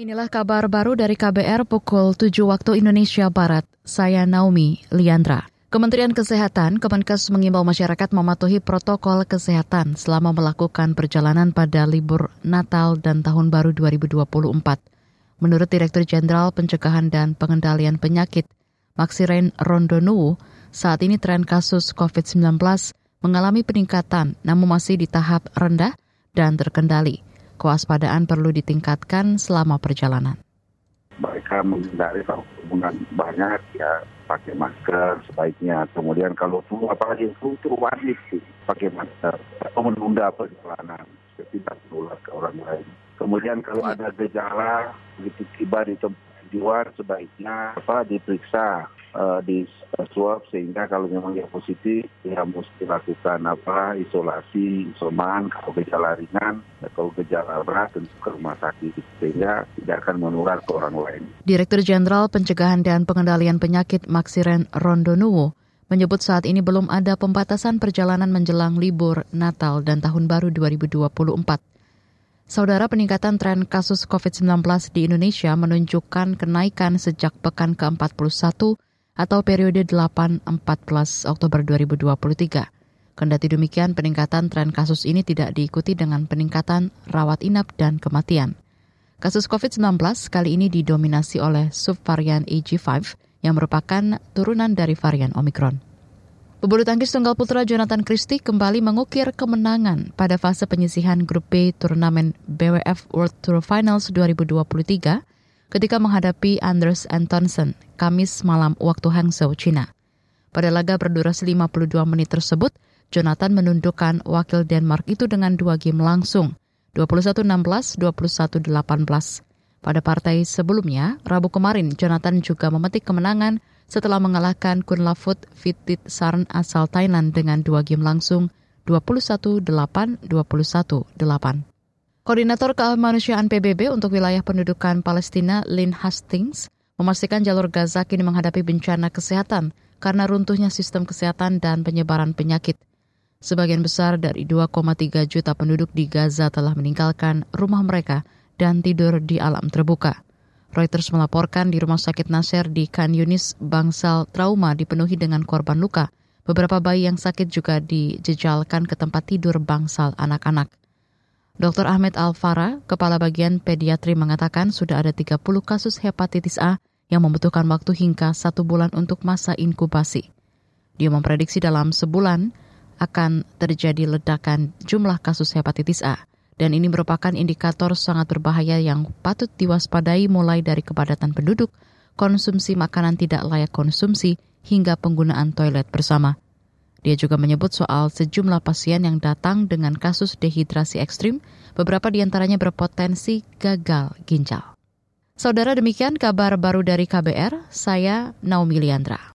Inilah kabar baru dari KBR pukul 7 waktu Indonesia Barat. Saya Naomi Liandra. Kementerian Kesehatan, Kemenkes mengimbau masyarakat mematuhi protokol kesehatan selama melakukan perjalanan pada libur Natal dan Tahun Baru 2024. Menurut Direktur Jenderal Pencegahan dan Pengendalian Penyakit, Maxiren Rondonuwu, saat ini tren kasus COVID-19 mengalami peningkatan namun masih di tahap rendah dan terkendali kewaspadaan perlu ditingkatkan selama perjalanan. Mereka menghindari kerumunan banyak ya pakai masker sebaiknya. Kemudian kalau flu apalagi flu itu wajib sih pakai masker atau menunda perjalanan tidak menular ke orang lain. Kemudian kalau ada gejala begitu tiba di tempat luar sebaiknya apa diperiksa uh, di swab sehingga kalau memang yang positif ya mesti lakukan apa isolasi isoman kalau gejala ringan kalau gejala berat tentu ke rumah sakit sehingga tidak akan menular ke orang lain. Direktur Jenderal Pencegahan dan Pengendalian Penyakit Maxiren Rondonuwo menyebut saat ini belum ada pembatasan perjalanan menjelang libur Natal dan Tahun Baru 2024. Saudara peningkatan tren kasus COVID-19 di Indonesia menunjukkan kenaikan sejak pekan ke-41 atau periode 8-14 Oktober 2023. Kendati demikian, peningkatan tren kasus ini tidak diikuti dengan peningkatan rawat inap dan kematian. Kasus COVID-19 kali ini didominasi oleh subvarian EG5 yang merupakan turunan dari varian Omicron. Pebulu tangkis tunggal putra Jonathan Christie kembali mengukir kemenangan pada fase penyisihan grup B turnamen BWF World Tour Finals 2023 ketika menghadapi Anders Antonsen Kamis malam waktu Hangzhou, China. Pada laga berdurasi 52 menit tersebut, Jonathan menundukkan wakil Denmark itu dengan dua game langsung, 21-16, 21-18. Pada partai sebelumnya, Rabu kemarin, Jonathan juga memetik kemenangan setelah mengalahkan Kun Lafut Vitit Sarn asal Thailand dengan dua game langsung, 21-8, 21-8. Koordinator Kemanusiaan PBB untuk wilayah pendudukan Palestina, Lynn Hastings, memastikan jalur Gaza kini menghadapi bencana kesehatan karena runtuhnya sistem kesehatan dan penyebaran penyakit. Sebagian besar dari 2,3 juta penduduk di Gaza telah meninggalkan rumah mereka dan tidur di alam terbuka. Reuters melaporkan di Rumah Sakit Nasser di Khan Yunis, bangsal trauma dipenuhi dengan korban luka. Beberapa bayi yang sakit juga dijejalkan ke tempat tidur bangsal anak-anak. Dr. Ahmed Alfara, Kepala Bagian Pediatri mengatakan sudah ada 30 kasus hepatitis A yang membutuhkan waktu hingga satu bulan untuk masa inkubasi. Dia memprediksi dalam sebulan akan terjadi ledakan jumlah kasus hepatitis A, dan ini merupakan indikator sangat berbahaya yang patut diwaspadai mulai dari kepadatan penduduk, konsumsi makanan tidak layak konsumsi, hingga penggunaan toilet bersama. Dia juga menyebut soal sejumlah pasien yang datang dengan kasus dehidrasi ekstrim, beberapa di antaranya berpotensi gagal ginjal. Saudara demikian kabar baru dari KBR, saya Naomi Liandra.